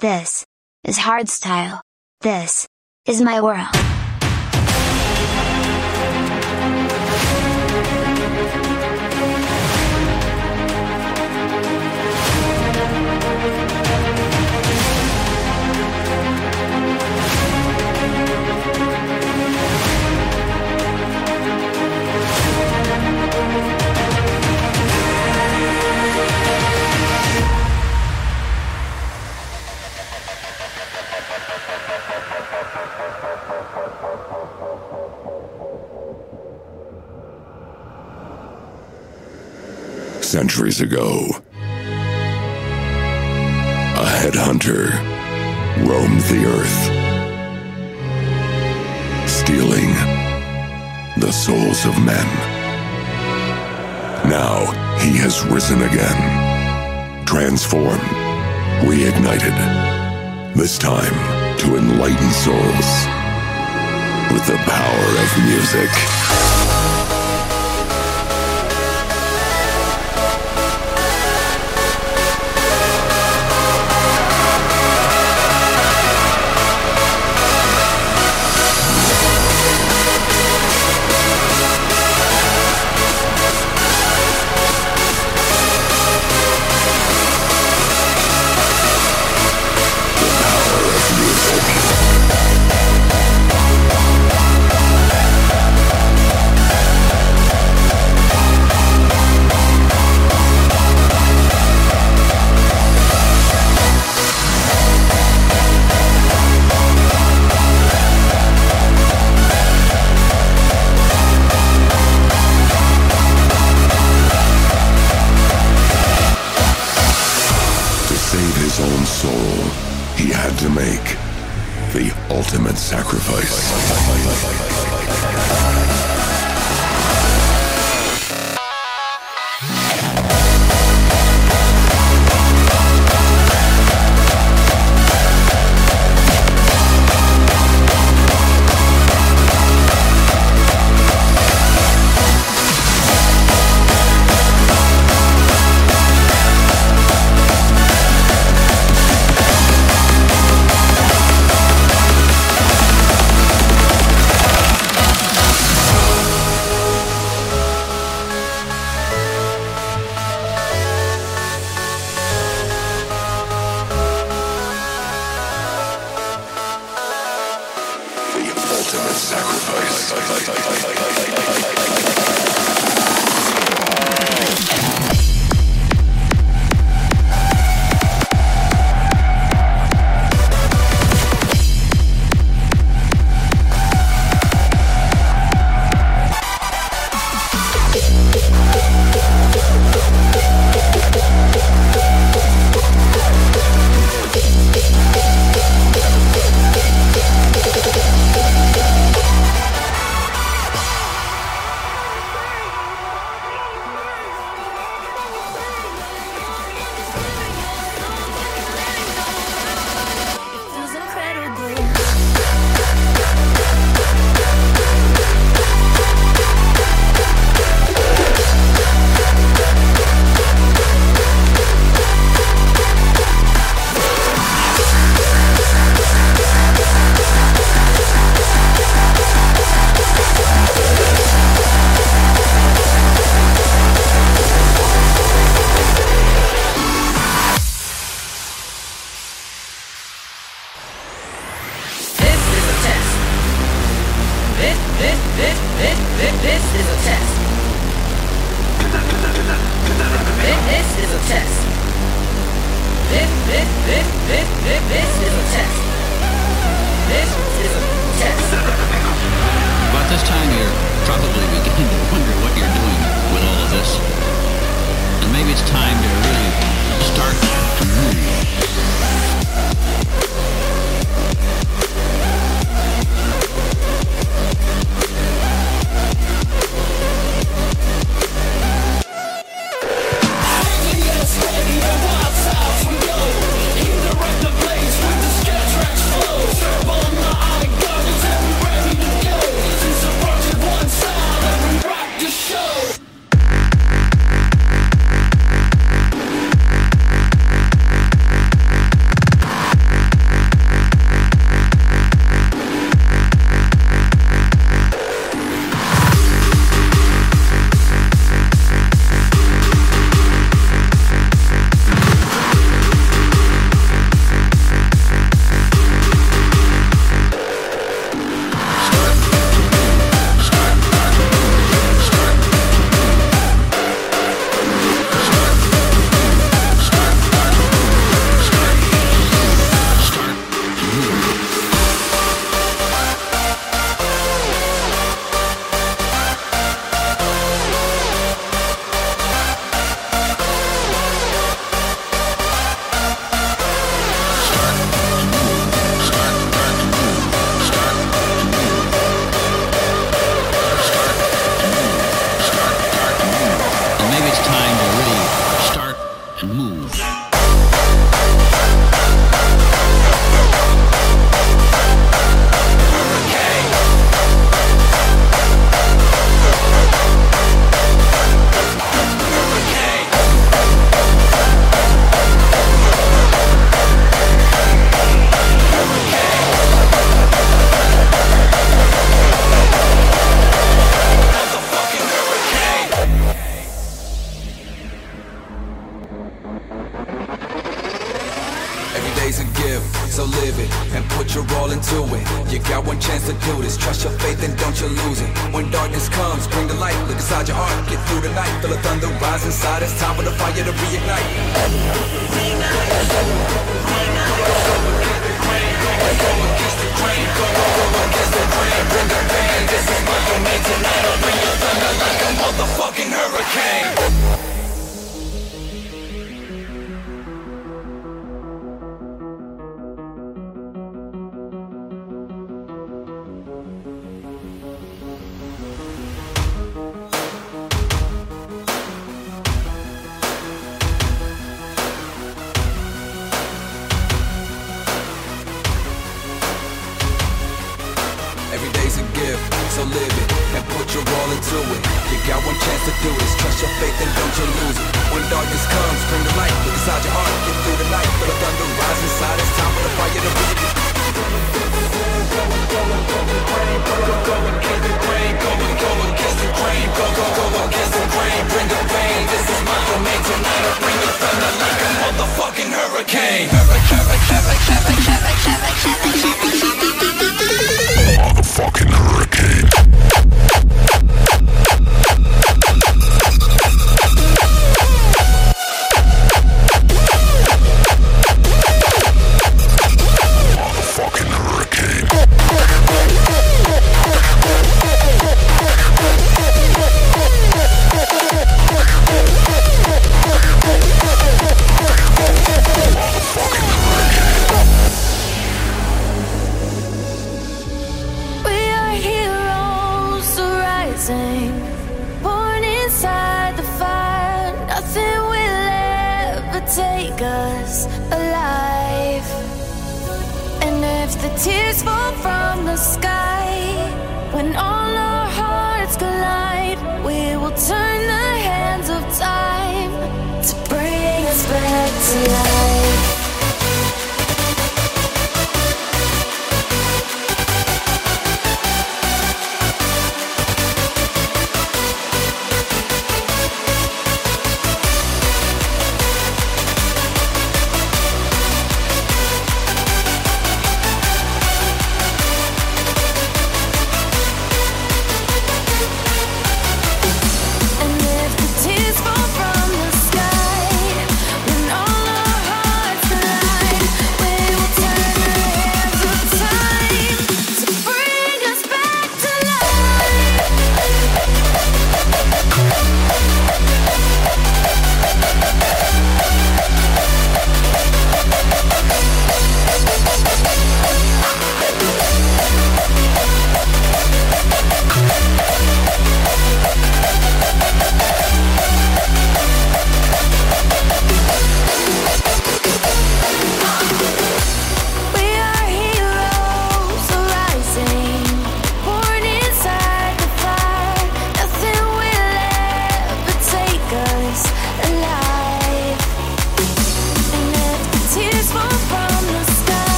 This is hardstyle. This is my world. Centuries ago, a headhunter roamed the earth, stealing the souls of men. Now he has risen again, transformed, reignited, this time to enlighten souls with the power of music. Beginning to wonder what you're doing with all of this. And maybe it's time to really start to move. live it and put your all into it. You got one chance to do this. Trust your faith and don't you lose it. When darkness comes, bring the light. Look inside your heart. Get through the night. Feel the thunder rise inside. It's time for the fire to reignite. The band, this is my domain tonight I'll bring your thunder like a motherfucking hurricane if the tears fall from the sky, when all our hearts collide, we will turn the hands of time to bring us back to life.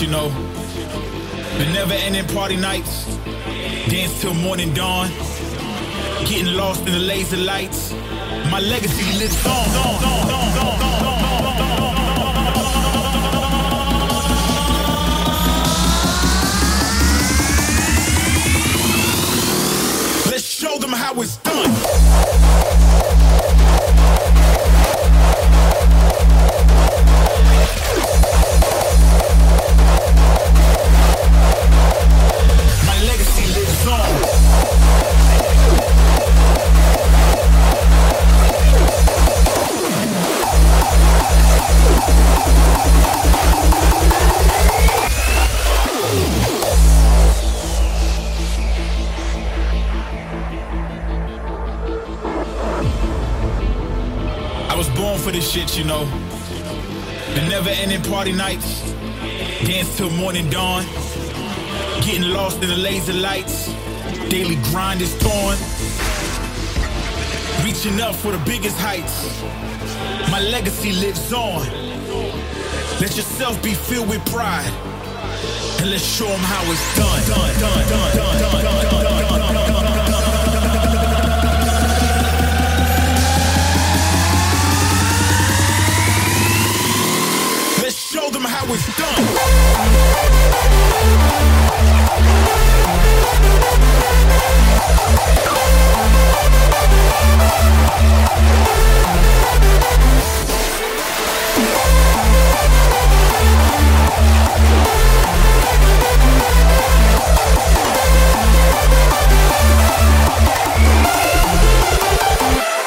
You know. The never ending party nights, dance till morning dawn, getting lost in the laser lights. My legacy lives on. Let's till morning dawn, getting lost in the laser lights, daily grind is torn. Reaching up for the biggest heights, my legacy lives on. Let yourself be filled with pride, and let's show them how it's done. done, done, done, done, done, done, done, done, done. how it's Thank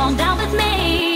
on down with me?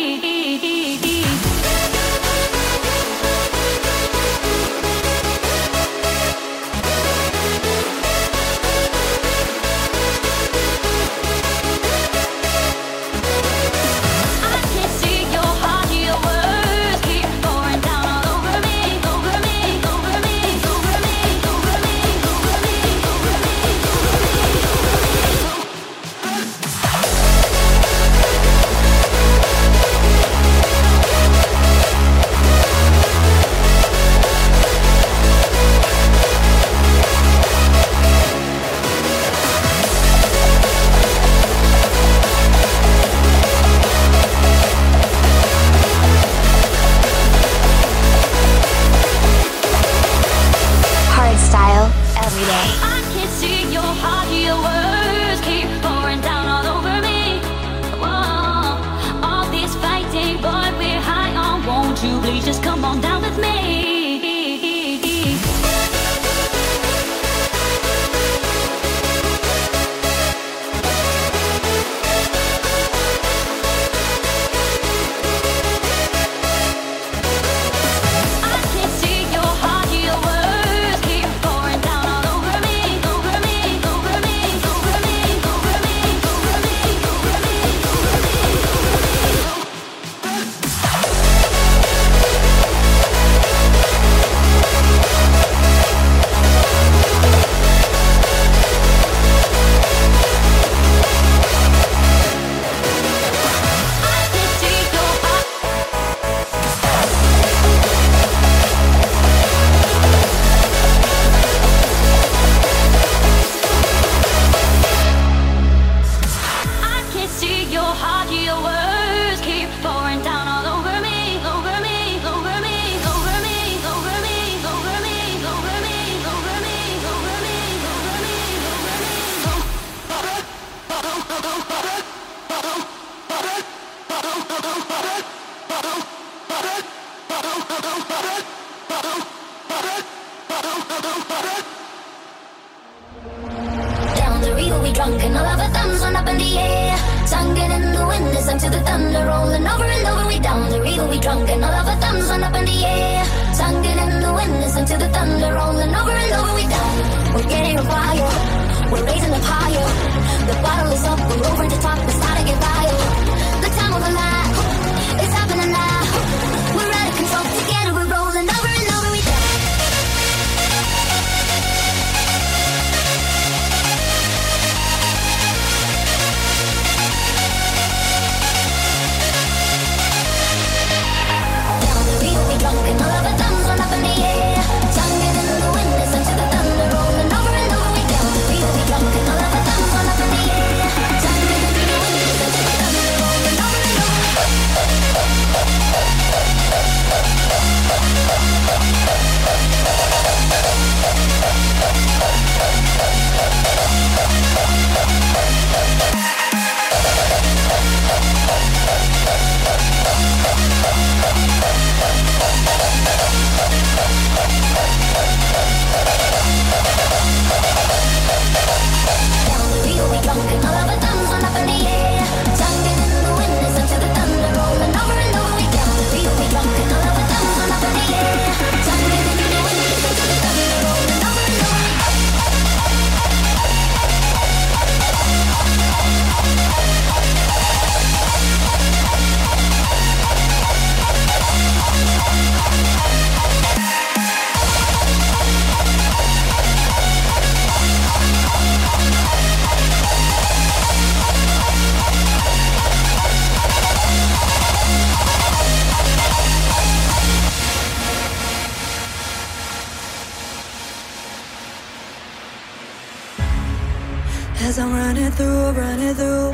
As I'm running through, running through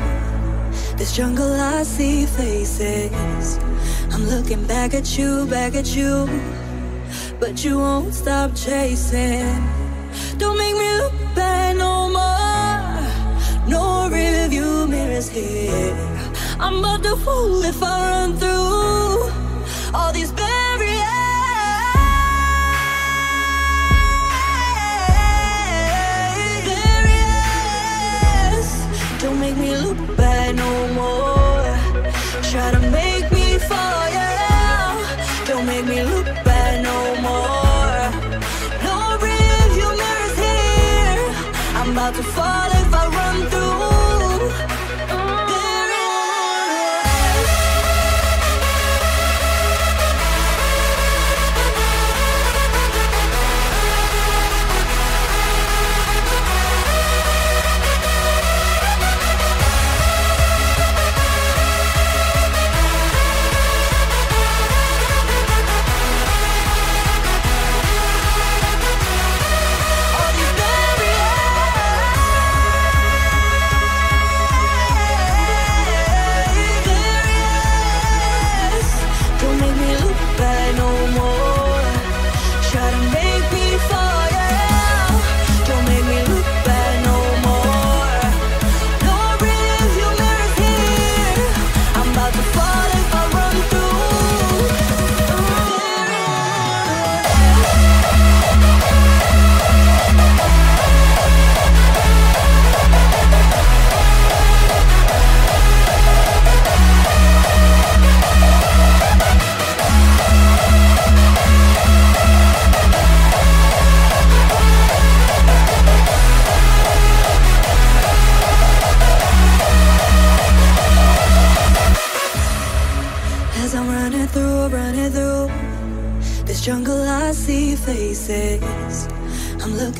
this jungle, I see faces. I'm looking back at you, back at you, but you won't stop chasing. Don't make me look back no more. No rearview mirrors here. I'm about to fool if I run through all these.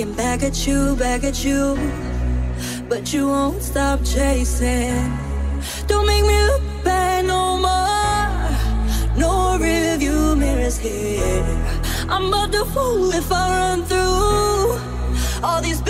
looking back at you, back at you. But you won't stop chasing. Don't make me look bad no more. No rearview mirrors here. I'm about to fool if I run through all these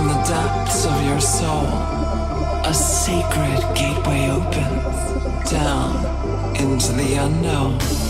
from the depths of your soul, a sacred gateway opens down into the unknown.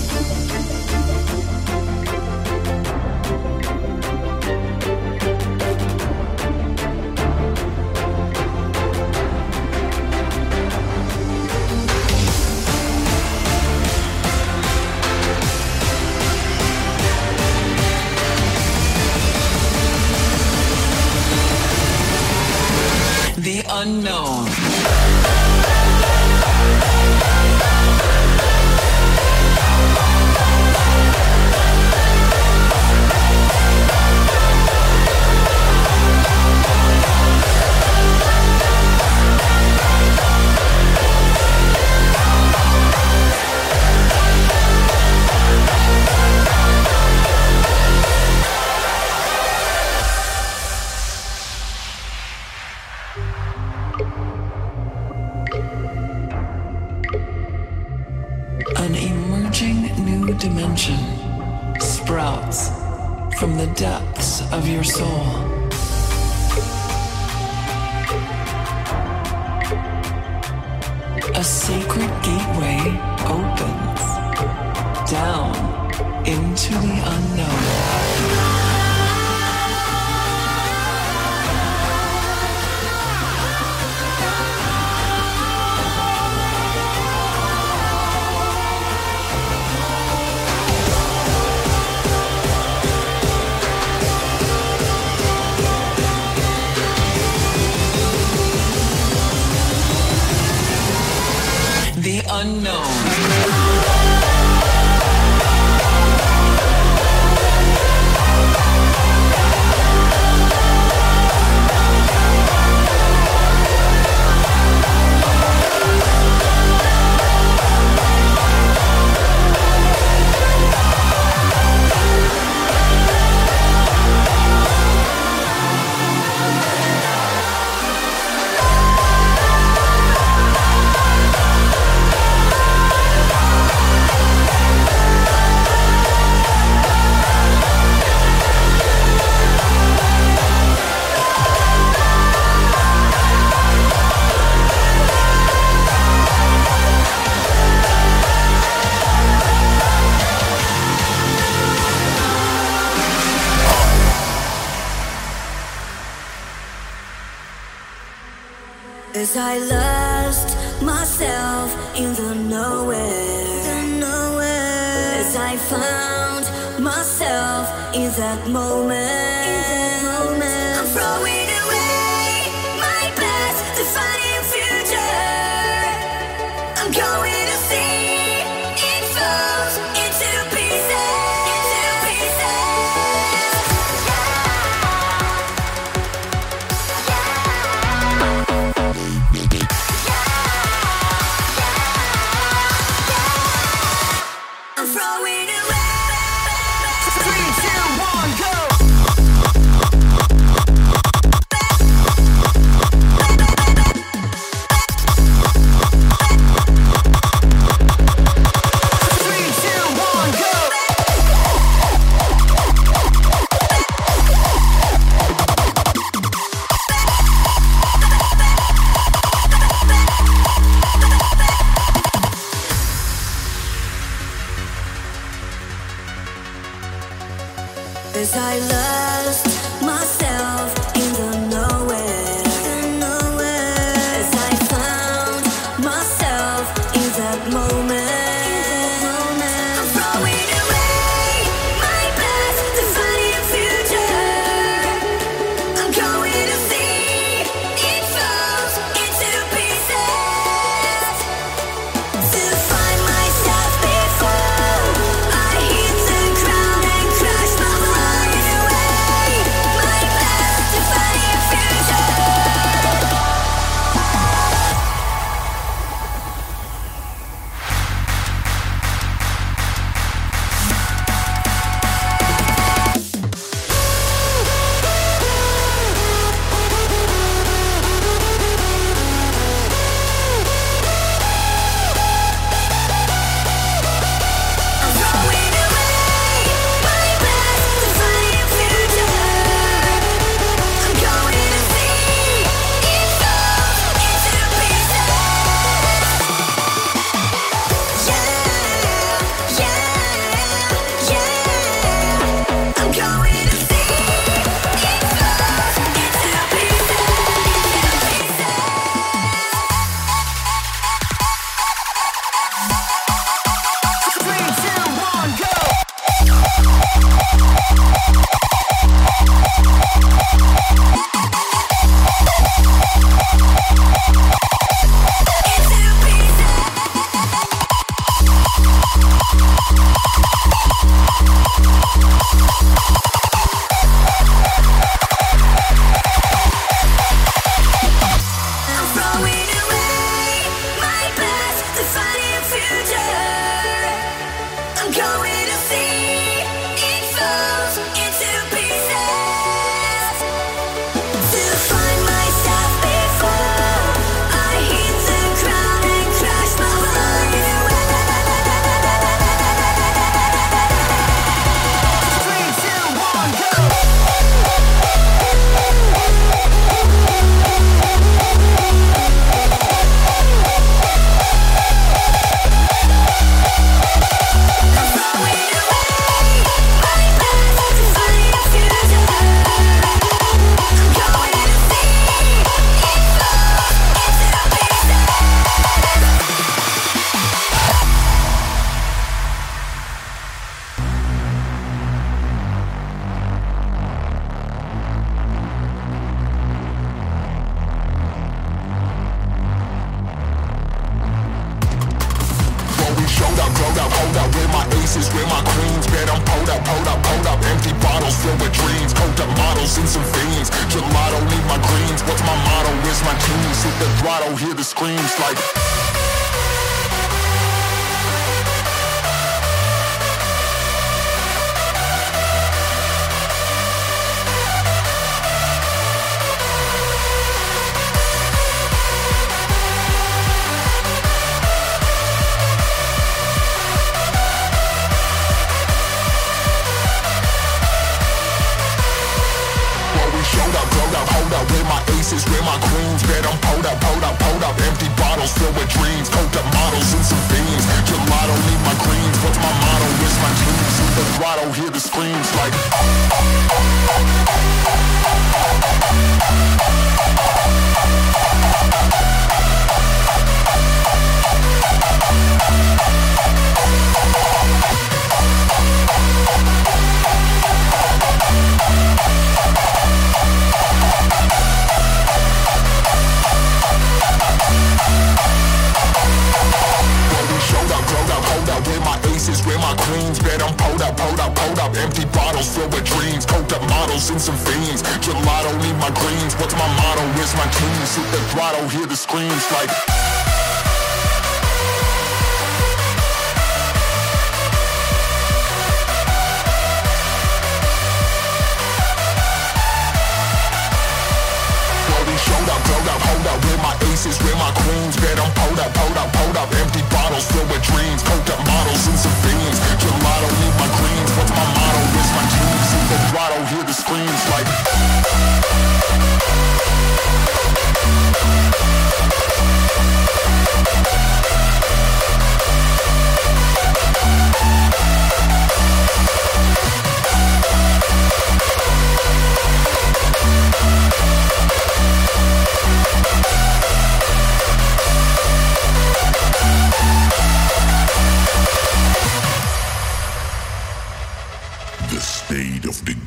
places where my queens bet I'm pulled up, pulled up, pulled up. Empty bottles filled with dreams, coked up models and some fiends. Gelato in my green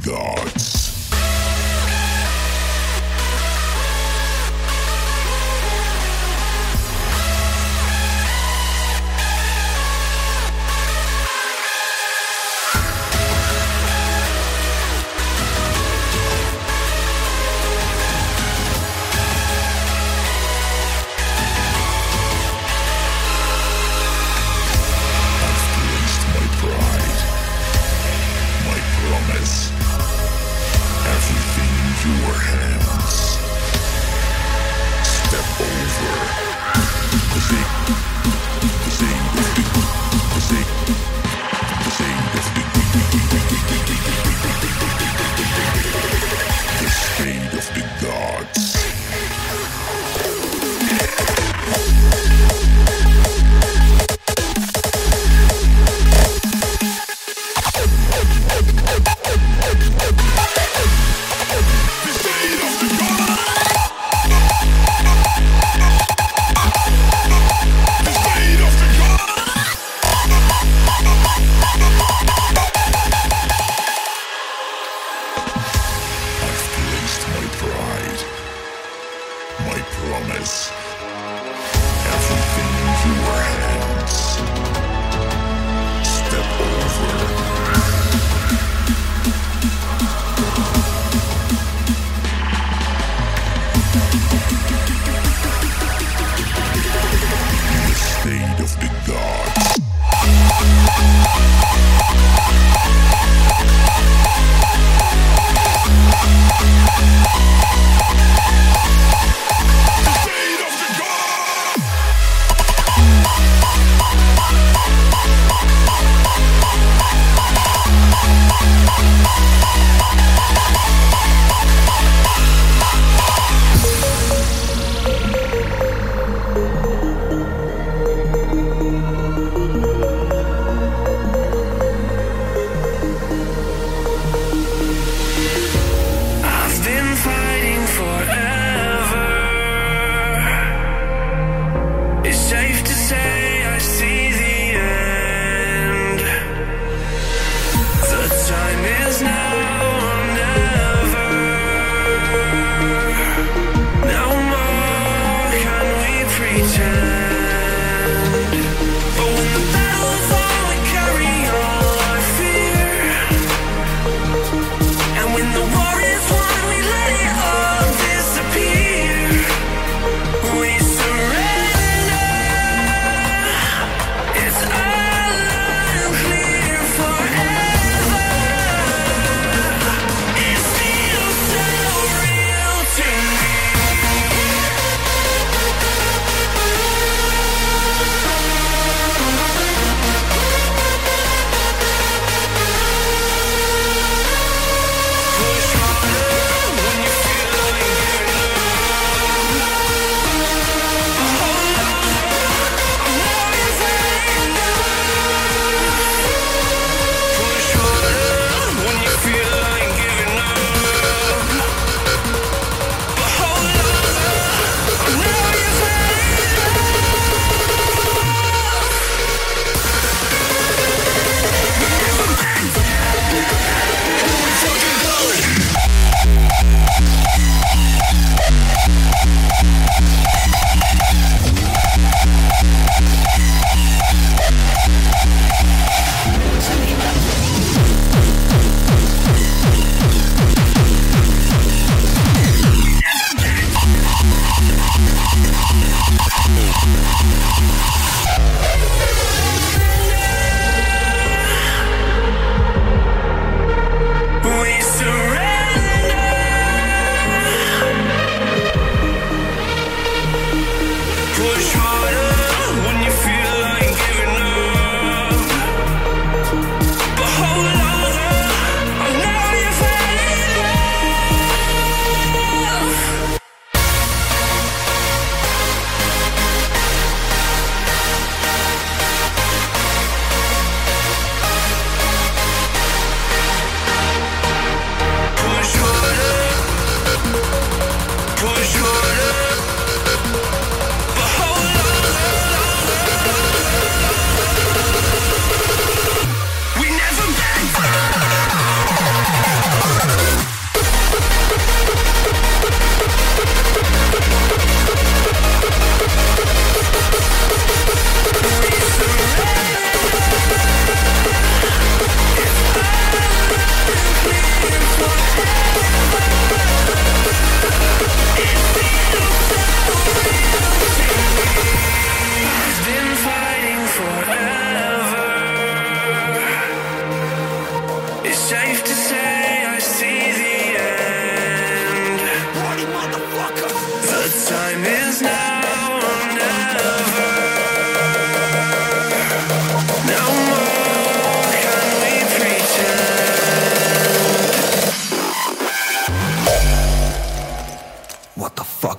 God.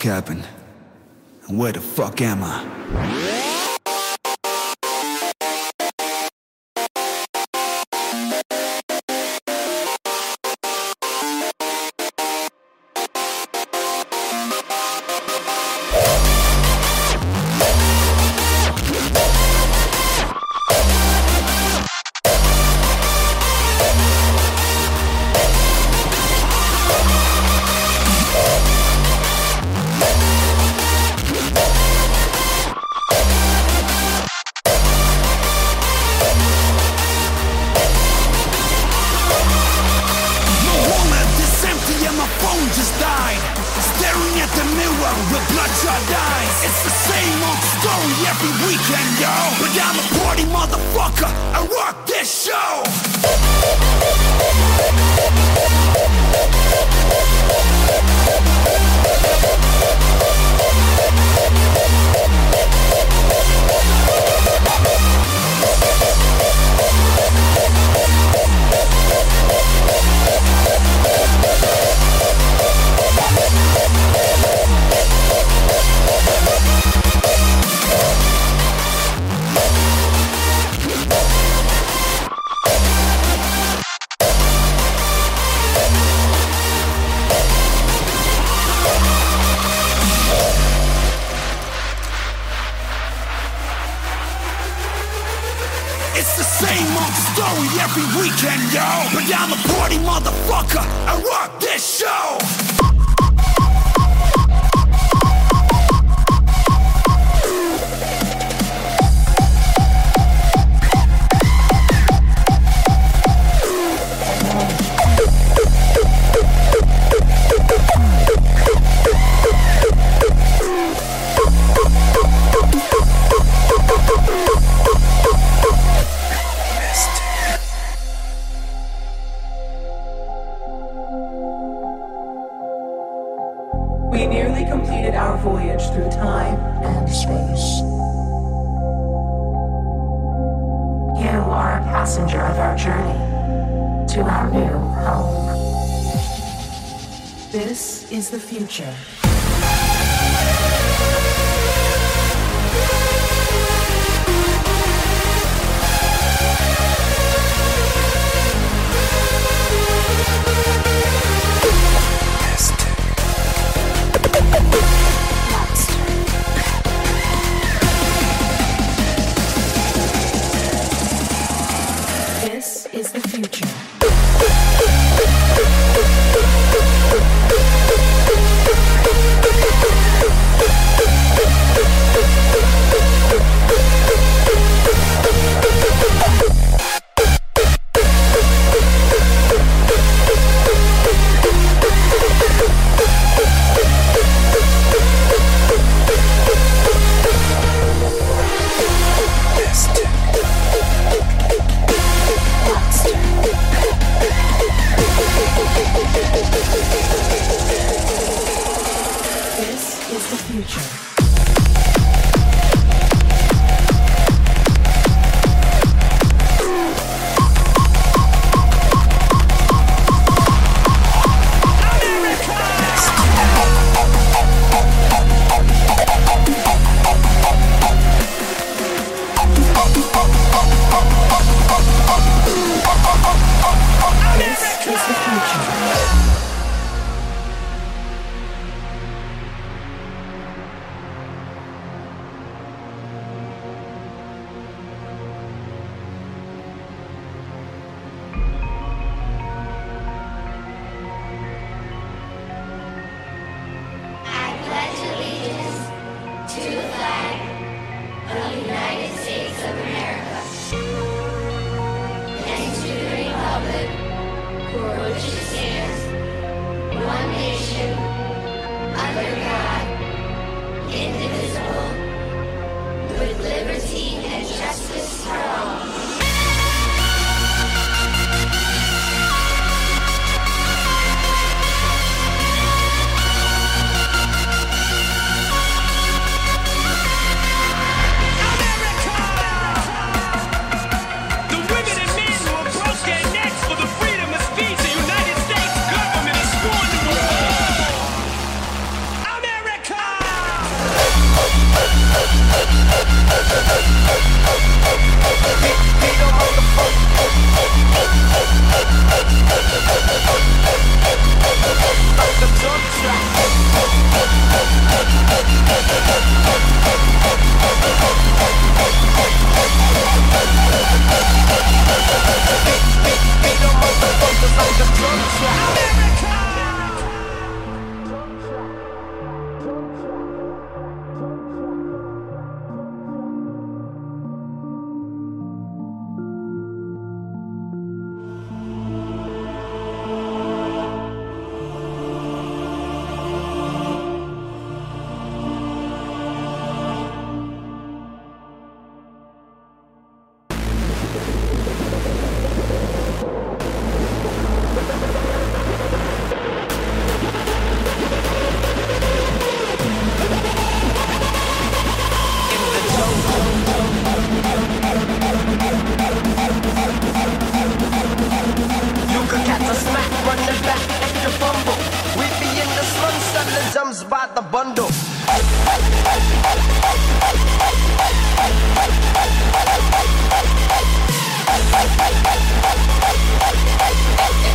fuck happened? And where the fuck am I?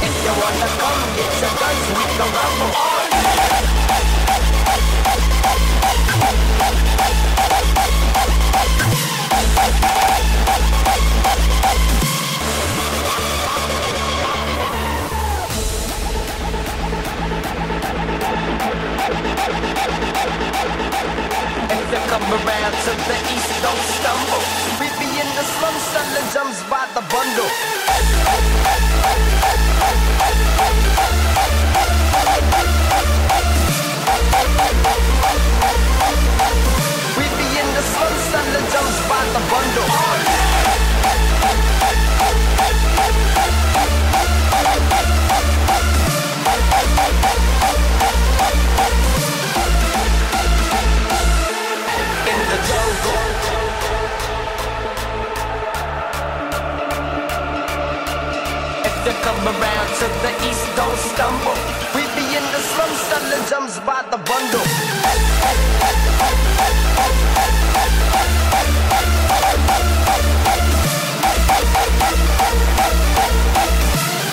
If you wanna come, get a dance we can rumble. come around to the east, don't stumble. We be in the slum selling gems by the bundle. We be in the slum selling gems by the bundle. come around to the east, don't stumble. We be in the slums selling jumps by the bundle.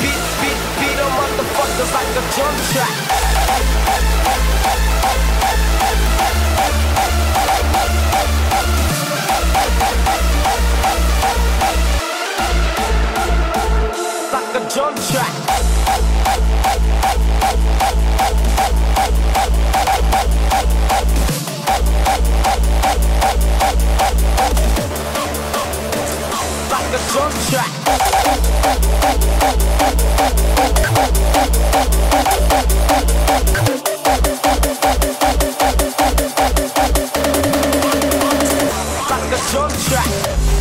Beat, beat, beat motherfuckers like a drum track. like a drum track. Like a drum track. Like a drum track.